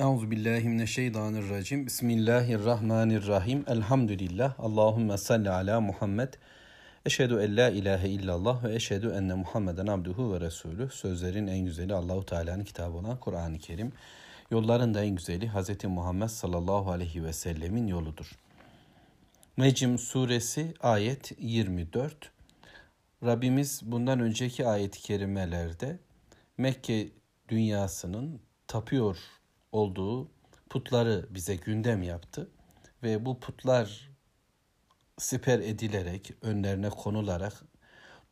Euzu billahi mineşşeytanirracim. Bismillahirrahmanirrahim. Elhamdülillah. Allahumme salli ala Muhammed. Eşhedü en la ilahe illallah ve eşhedü enne Muhammeden abduhu ve resulü. Sözlerin en güzeli Allahu Teala'nın kitabı olan Kur'an-ı Kerim. Yolların da en güzeli Hz. Muhammed sallallahu aleyhi ve sellemin yoludur. Necm suresi ayet 24. Rabbimiz bundan önceki ayet-i kerimelerde Mekke dünyasının tapıyor olduğu putları bize gündem yaptı ve bu putlar siper edilerek, önlerine konularak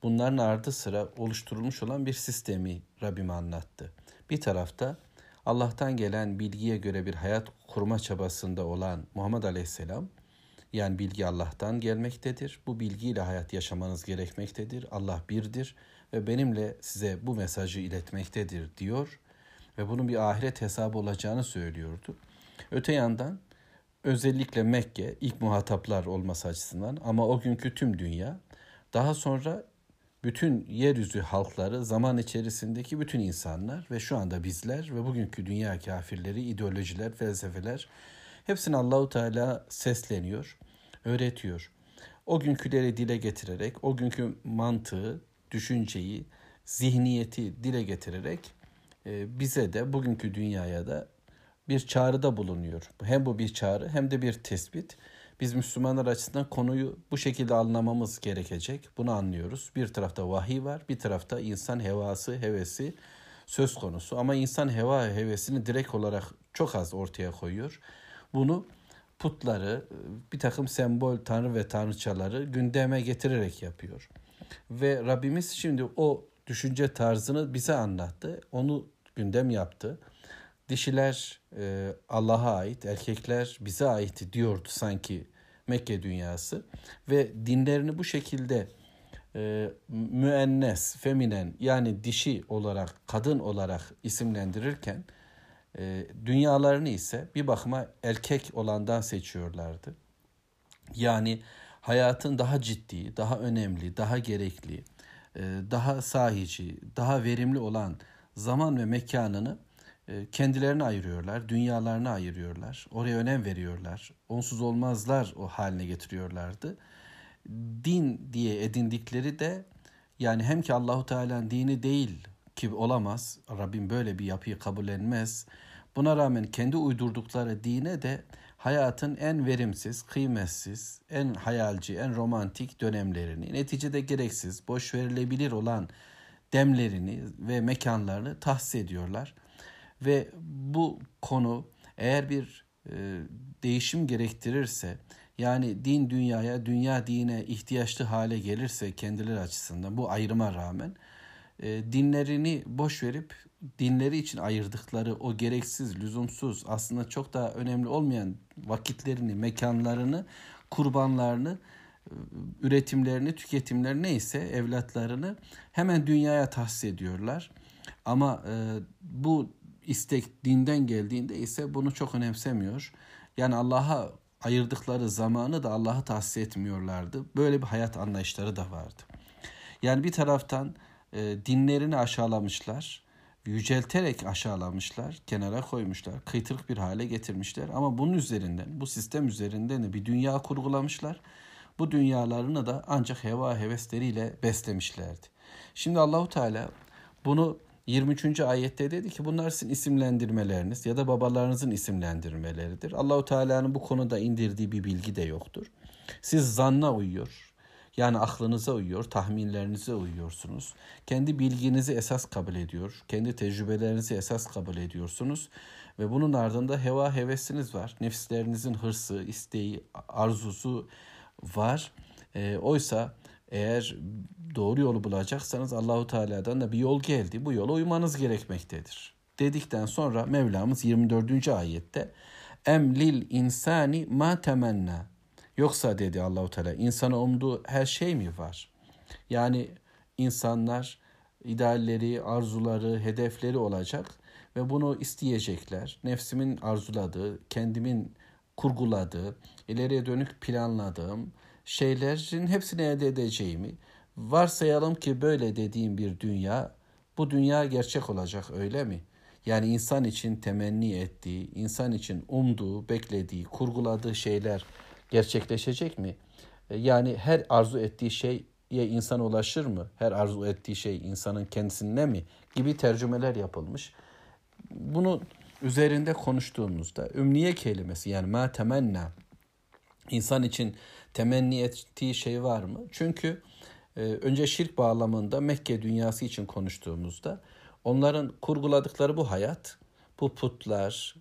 bunların ardı sıra oluşturulmuş olan bir sistemi Rabbim anlattı. Bir tarafta Allah'tan gelen bilgiye göre bir hayat kurma çabasında olan Muhammed Aleyhisselam, yani bilgi Allah'tan gelmektedir. Bu bilgiyle hayat yaşamanız gerekmektedir. Allah birdir ve benimle size bu mesajı iletmektedir diyor ve bunun bir ahiret hesabı olacağını söylüyordu. Öte yandan özellikle Mekke ilk muhataplar olması açısından ama o günkü tüm dünya daha sonra bütün yeryüzü halkları zaman içerisindeki bütün insanlar ve şu anda bizler ve bugünkü dünya kafirleri, ideolojiler, felsefeler hepsini Allahu Teala sesleniyor, öğretiyor. O günküleri dile getirerek, o günkü mantığı, düşünceyi, zihniyeti dile getirerek bize de bugünkü dünyaya da bir çağrıda bulunuyor. Hem bu bir çağrı hem de bir tespit. Biz Müslümanlar açısından konuyu bu şekilde anlamamız gerekecek. Bunu anlıyoruz. Bir tarafta vahiy var, bir tarafta insan hevası, hevesi söz konusu. Ama insan heva hevesini direkt olarak çok az ortaya koyuyor. Bunu putları, bir takım sembol tanrı ve tanrıçaları gündeme getirerek yapıyor. Ve Rabbimiz şimdi o düşünce tarzını bize anlattı. Onu gündem yaptı. Dişiler e, Allah'a ait, erkekler bize ait diyordu sanki Mekke dünyası. Ve dinlerini bu şekilde e, müennes, feminen yani dişi olarak, kadın olarak isimlendirirken e, dünyalarını ise bir bakıma erkek olandan seçiyorlardı. Yani hayatın daha ciddi, daha önemli, daha gerekli, daha sahici, daha verimli olan zaman ve mekanını e, kendilerine ayırıyorlar, dünyalarına ayırıyorlar. Oraya önem veriyorlar. Onsuz olmazlar o haline getiriyorlardı. Din diye edindikleri de yani hem ki Allahu Teala'nın dini değil ki olamaz. Rabbim böyle bir yapıyı kabullenmez. Buna rağmen kendi uydurdukları dine de hayatın en verimsiz, kıymetsiz, en hayalci, en romantik dönemlerini, neticede gereksiz, boş verilebilir olan demlerini ve mekanlarını tahsis ediyorlar. Ve bu konu eğer bir e, değişim gerektirirse yani din dünyaya, dünya dine ihtiyaçlı hale gelirse kendileri açısından bu ayrıma rağmen e, dinlerini boş verip dinleri için ayırdıkları o gereksiz, lüzumsuz aslında çok daha önemli olmayan vakitlerini, mekanlarını, kurbanlarını üretimlerini, tüketimlerini neyse evlatlarını hemen dünyaya tahsis ediyorlar. Ama e, bu istek dinden geldiğinde ise bunu çok önemsemiyor. Yani Allah'a ayırdıkları zamanı da Allah'ı tahsis etmiyorlardı. Böyle bir hayat anlayışları da vardı. Yani bir taraftan e, dinlerini aşağılamışlar, yücelterek aşağılamışlar, kenara koymuşlar, kıytırık bir hale getirmişler. Ama bunun üzerinden, bu sistem üzerinden de bir dünya kurgulamışlar bu dünyalarını da ancak heva hevesleriyle beslemişlerdi. Şimdi Allahu Teala bunu 23. ayette dedi ki bunlar sizin isimlendirmeleriniz ya da babalarınızın isimlendirmeleridir. Allahu Teala'nın bu konuda indirdiği bir bilgi de yoktur. Siz zanna uyuyor. Yani aklınıza uyuyor, tahminlerinize uyuyorsunuz. Kendi bilginizi esas kabul ediyor, kendi tecrübelerinizi esas kabul ediyorsunuz ve bunun ardında heva hevesiniz var. Nefslerinizin hırsı, isteği, arzusu, var. E, oysa eğer doğru yolu bulacaksanız Allahu Teala'dan da bir yol geldi. Bu yola uymanız gerekmektedir. Dedikten sonra Mevlamız 24. ayette em lil insani ma temenna. Yoksa dedi Allahu Teala insana umduğu her şey mi var? Yani insanlar idealleri, arzuları, hedefleri olacak ve bunu isteyecekler. Nefsimin arzuladığı, kendimin kurguladığı, ileriye dönük planladığım şeylerin hepsini elde edeceğimi, varsayalım ki böyle dediğim bir dünya, bu dünya gerçek olacak öyle mi? Yani insan için temenni ettiği, insan için umduğu, beklediği, kurguladığı şeyler gerçekleşecek mi? E, yani her arzu ettiği şeye insan ulaşır mı? Her arzu ettiği şey insanın kendisinde mi? Gibi tercümeler yapılmış. Bunu üzerinde konuştuğumuzda ümniye kelimesi yani ma temenna insan için temenni ettiği şey var mı? Çünkü e, önce şirk bağlamında Mekke dünyası için konuştuğumuzda onların kurguladıkları bu hayat, bu putlar,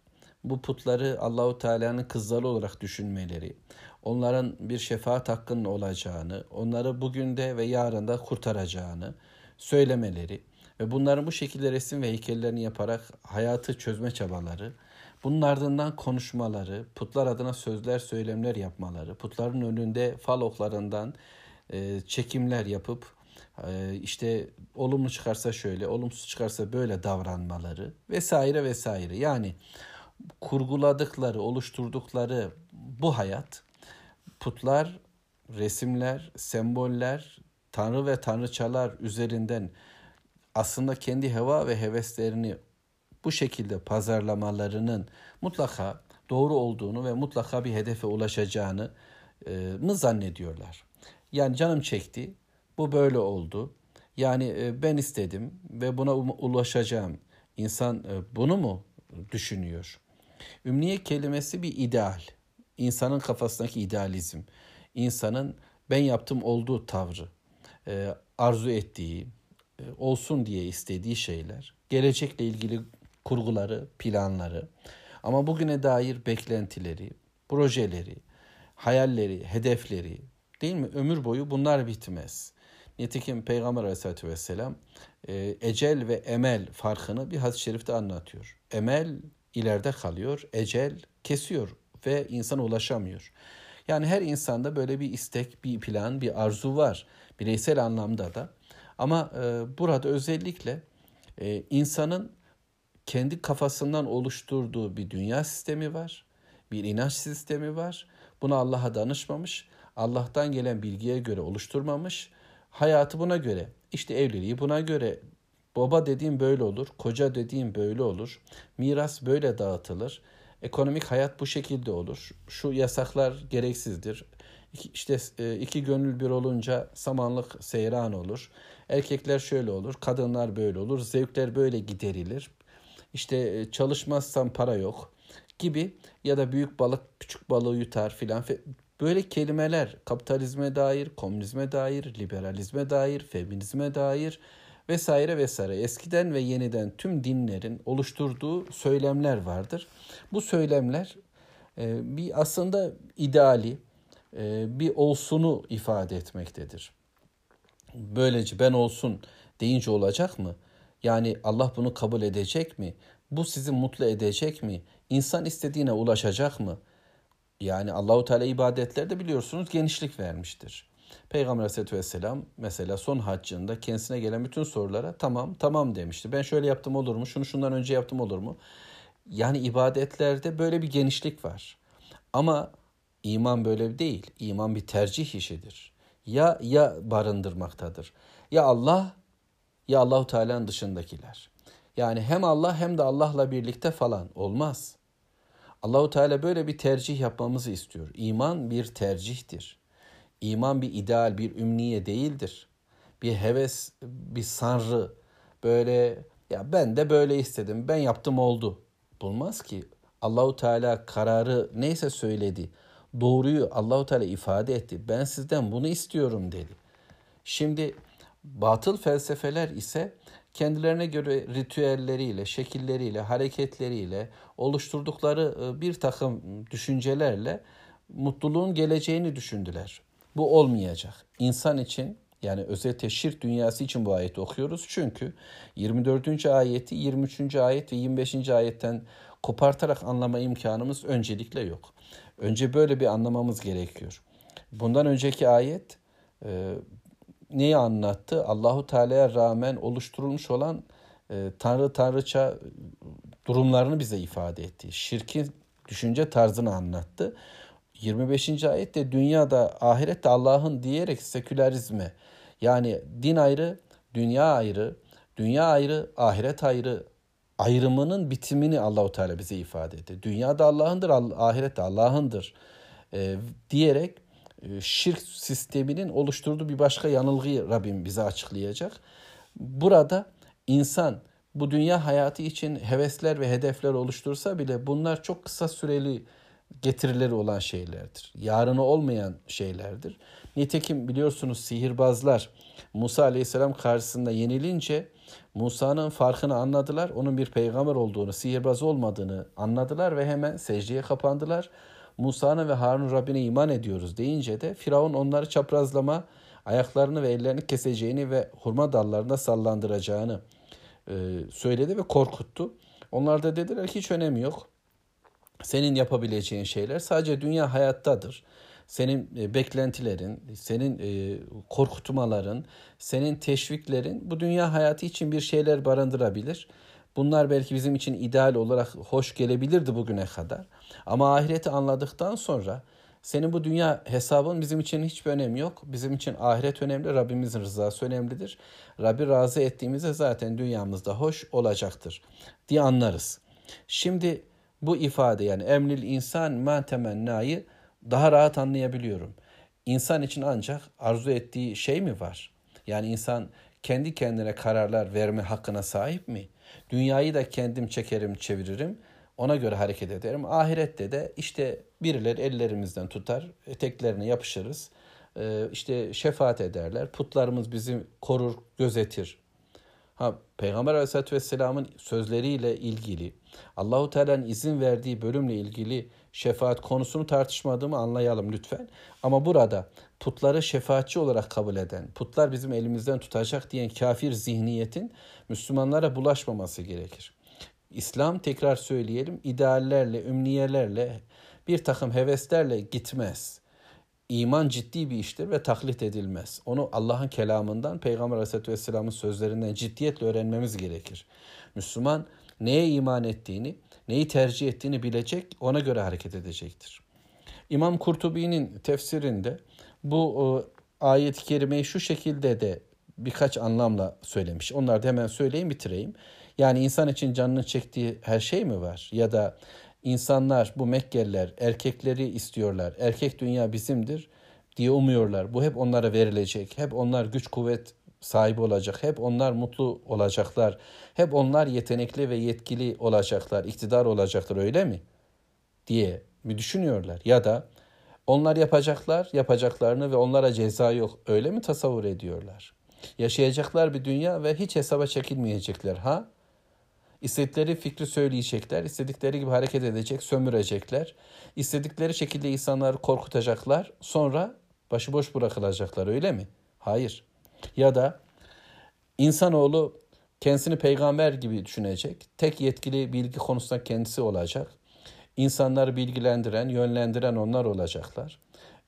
bu putları Allahu Teala'nın kızları olarak düşünmeleri, onların bir şefaat hakkının olacağını, onları bugün de ve yarın da kurtaracağını söylemeleri ve bunların bu şekilde resim ve heykellerini yaparak hayatı çözme çabaları, bunun ardından konuşmaları, putlar adına sözler, söylemler yapmaları, putların önünde fal oklarından e, çekimler yapıp e, işte olumlu çıkarsa şöyle, olumsuz çıkarsa böyle davranmaları vesaire vesaire. Yani kurguladıkları, oluşturdukları bu hayat putlar, resimler, semboller, tanrı ve tanrıçalar üzerinden aslında kendi heva ve heveslerini bu şekilde pazarlamalarının mutlaka doğru olduğunu ve mutlaka bir hedefe ulaşacağını e, mı zannediyorlar? Yani canım çekti, bu böyle oldu. Yani e, ben istedim ve buna ulaşacağım. İnsan e, bunu mu düşünüyor? Ümniye kelimesi bir ideal. İnsanın kafasındaki idealizm. İnsanın ben yaptım olduğu tavrı. Arzu ettiği, olsun diye istediği şeyler. Gelecekle ilgili kurguları, planları. Ama bugüne dair beklentileri, projeleri, hayalleri, hedefleri değil mi? Ömür boyu bunlar bitmez. Nitekim Peygamber Aleyhisselatü Vesselam e, ecel ve emel farkını bir hadis-i şerifte anlatıyor. Emel ileride kalıyor, ecel kesiyor ve insan ulaşamıyor. Yani her insanda böyle bir istek, bir plan, bir arzu var. Bireysel anlamda da. Ama e, burada özellikle e, insanın kendi kafasından oluşturduğu bir dünya sistemi var. Bir inanç sistemi var. Bunu Allah'a danışmamış. Allah'tan gelen bilgiye göre oluşturmamış. Hayatı buna göre. İşte evliliği buna göre. Baba dediğim böyle olur. Koca dediğim böyle olur. Miras böyle dağıtılır. Ekonomik hayat bu şekilde olur. Şu yasaklar gereksizdir. İşte e, iki gönül bir olunca samanlık seyran olur. Erkekler şöyle olur, kadınlar böyle olur, zevkler böyle giderilir işte e, çalışmazsan para yok gibi ya da büyük balık küçük balığı yutar filan. Böyle kelimeler kapitalizme dair, komünizme dair, liberalizme dair, feminizme dair vesaire vesaire eskiden ve yeniden tüm dinlerin oluşturduğu söylemler vardır. Bu söylemler e, bir aslında ideali, e, bir olsunu ifade etmektedir. Böylece ben olsun deyince olacak mı? Yani Allah bunu kabul edecek mi? Bu sizi mutlu edecek mi? İnsan istediğine ulaşacak mı? Yani Allahu Teala ibadetlerde biliyorsunuz genişlik vermiştir. Peygamber Aleyhisselatü Vesselam mesela son haccında kendisine gelen bütün sorulara tamam tamam demişti. Ben şöyle yaptım olur mu? Şunu şundan önce yaptım olur mu? Yani ibadetlerde böyle bir genişlik var. Ama iman böyle değil. İman bir tercih işidir. Ya ya barındırmaktadır. Ya Allah ya Allahu Teala'nın dışındakiler. Yani hem Allah hem de Allah'la birlikte falan olmaz. Allahu Teala böyle bir tercih yapmamızı istiyor. İman bir tercihtir. İman bir ideal, bir ümniye değildir. Bir heves, bir sanrı. Böyle ya ben de böyle istedim, ben yaptım oldu. Bulmaz ki. Allahu Teala kararı neyse söyledi. Doğruyu Allahu Teala ifade etti. Ben sizden bunu istiyorum dedi. Şimdi Batıl felsefeler ise kendilerine göre ritüelleriyle, şekilleriyle, hareketleriyle oluşturdukları e, bir takım düşüncelerle mutluluğun geleceğini düşündüler. Bu olmayacak. İnsan için yani özellikle şirk dünyası için bu ayeti okuyoruz. Çünkü 24. ayeti 23. ayet ve 25. ayetten kopartarak anlama imkanımız öncelikle yok. Önce böyle bir anlamamız gerekiyor. Bundan önceki ayet e, neyi anlattı? Allahu Teala'ya rağmen oluşturulmuş olan e, tanrı tanrıça durumlarını bize ifade etti. Şirkin düşünce tarzını anlattı. 25. ayette dünyada ahirette Allah'ın diyerek sekülerizme yani din ayrı, dünya ayrı, dünya ayrı, ahiret ayrı ayrımının bitimini Allahu Teala bize ifade etti. Dünyada Allah'ındır, ahirette Allah'ındır e, diyerek e, şirk sisteminin oluşturduğu bir başka yanılgıyı Rabbim bize açıklayacak. Burada insan bu dünya hayatı için hevesler ve hedefler oluştursa bile bunlar çok kısa süreli getirileri olan şeylerdir. Yarını olmayan şeylerdir. Nitekim biliyorsunuz sihirbazlar Musa Aleyhisselam karşısında yenilince Musa'nın farkını anladılar. Onun bir peygamber olduğunu, sihirbaz olmadığını anladılar ve hemen secdeye kapandılar. Musa'nın ve Harun Rabbine iman ediyoruz deyince de Firavun onları çaprazlama, ayaklarını ve ellerini keseceğini ve hurma dallarında sallandıracağını e, söyledi ve korkuttu. Onlar da dediler ki hiç önemi yok. Senin yapabileceğin şeyler sadece dünya hayattadır. Senin e, beklentilerin, senin e, korkutmaların, senin teşviklerin bu dünya hayatı için bir şeyler barındırabilir. Bunlar belki bizim için ideal olarak hoş gelebilirdi bugüne kadar. Ama ahireti anladıktan sonra senin bu dünya hesabın bizim için hiçbir önemi yok. Bizim için ahiret önemli, Rabbimizin rızası önemlidir. Rabbi razı ettiğimizde zaten dünyamızda hoş olacaktır diye anlarız. Şimdi bu ifade yani emnil insan ma temennayı daha rahat anlayabiliyorum. İnsan için ancak arzu ettiği şey mi var? Yani insan kendi kendine kararlar verme hakkına sahip mi? Dünyayı da kendim çekerim, çeviririm. Ona göre hareket ederim. Ahirette de işte birileri ellerimizden tutar, eteklerine yapışırız. Ee, işte şefaat ederler. Putlarımız bizi korur, gözetir. Ha, Peygamber Aleyhisselatü Vesselam'ın sözleriyle ilgili, Allahu Teala'nın izin verdiği bölümle ilgili şefaat konusunu tartışmadığımı anlayalım lütfen. Ama burada putları şefaatçi olarak kabul eden, putlar bizim elimizden tutacak diyen kafir zihniyetin Müslümanlara bulaşmaması gerekir. İslam tekrar söyleyelim ideallerle, ümniyelerle, bir takım heveslerle gitmez. İman ciddi bir iştir ve taklit edilmez. Onu Allah'ın kelamından, Peygamber Aleyhisselatü Vesselam'ın sözlerinden ciddiyetle öğrenmemiz gerekir. Müslüman neye iman ettiğini, neyi tercih ettiğini bilecek, ona göre hareket edecektir. İmam Kurtubi'nin tefsirinde bu ayet-i kerimeyi şu şekilde de birkaç anlamla söylemiş. Onları da hemen söyleyeyim bitireyim. Yani insan için canını çektiği her şey mi var? Ya da insanlar bu Mekkeliler erkekleri istiyorlar. Erkek dünya bizimdir diye umuyorlar. Bu hep onlara verilecek. Hep onlar güç kuvvet sahibi olacak. Hep onlar mutlu olacaklar. Hep onlar yetenekli ve yetkili olacaklar, iktidar olacaklar öyle mi? diye mi düşünüyorlar? Ya da onlar yapacaklar, yapacaklarını ve onlara ceza yok. Öyle mi tasavvur ediyorlar? Yaşayacaklar bir dünya ve hiç hesaba çekilmeyecekler ha? İstedikleri fikri söyleyecekler, istedikleri gibi hareket edecek, sömürecekler. İstedikleri şekilde insanları korkutacaklar, sonra başıboş bırakılacaklar öyle mi? Hayır. Ya da insanoğlu kendisini peygamber gibi düşünecek. Tek yetkili bilgi konusunda kendisi olacak. İnsanları bilgilendiren, yönlendiren onlar olacaklar.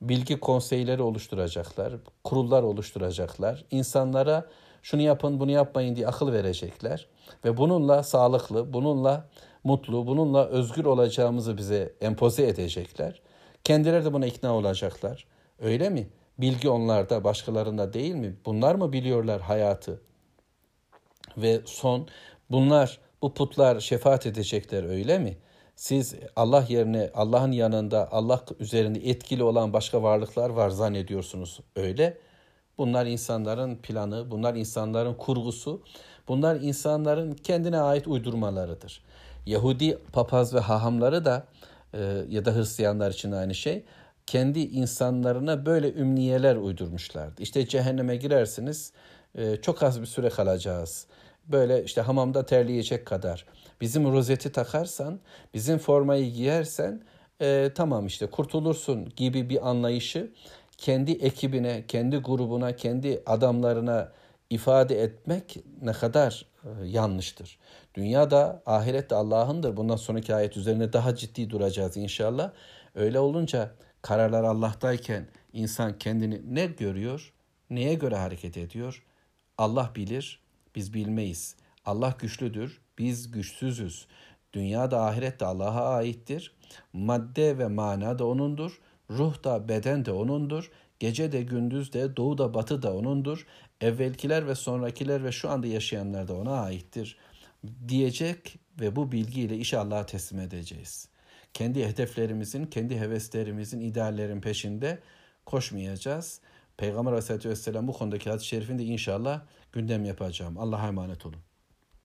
Bilgi konseyleri oluşturacaklar, kurullar oluşturacaklar. İnsanlara şunu yapın, bunu yapmayın diye akıl verecekler. Ve bununla sağlıklı, bununla mutlu, bununla özgür olacağımızı bize empoze edecekler. Kendileri de buna ikna olacaklar. Öyle mi? Bilgi onlarda, başkalarında değil mi? Bunlar mı biliyorlar hayatı? Ve son, bunlar, bu putlar şefaat edecekler öyle mi? Siz Allah yerine, Allah'ın yanında, Allah üzerinde etkili olan başka varlıklar var zannediyorsunuz. Öyle. Bunlar insanların planı, bunlar insanların kurgusu, bunlar insanların kendine ait uydurmalarıdır. Yahudi papaz ve hahamları da e, ya da Hristiyanlar için aynı şey kendi insanlarına böyle ümniyeler uydurmuşlardı. İşte cehenneme girersiniz e, çok az bir süre kalacağız. Böyle işte hamamda terleyecek kadar. Bizim rozeti takarsan, bizim formayı giyersen e, tamam işte kurtulursun gibi bir anlayışı kendi ekibine, kendi grubuna, kendi adamlarına ifade etmek ne kadar e, yanlıştır. Dünya da ahiret de Allah'ındır. Bundan sonraki ayet üzerine daha ciddi duracağız inşallah. Öyle olunca kararlar Allah'tayken insan kendini ne görüyor, neye göre hareket ediyor? Allah bilir, biz bilmeyiz. Allah güçlüdür, biz güçsüzüz. Dünya da ahiret de Allah'a aittir. Madde ve mana da O'nundur. Ruh da beden de O'nundur. Gece de gündüz de doğu da batı da O'nundur. Evvelkiler ve sonrakiler ve şu anda yaşayanlar da O'na aittir. diyecek ve bu bilgiyle işi Allah'a teslim edeceğiz. Kendi hedeflerimizin, kendi heveslerimizin, ideallerin peşinde koşmayacağız. Peygamber Aleyhisselatü Vesselam bu konudaki hadis-i şerifini de inşallah gündem yapacağım. Allah'a emanet olun.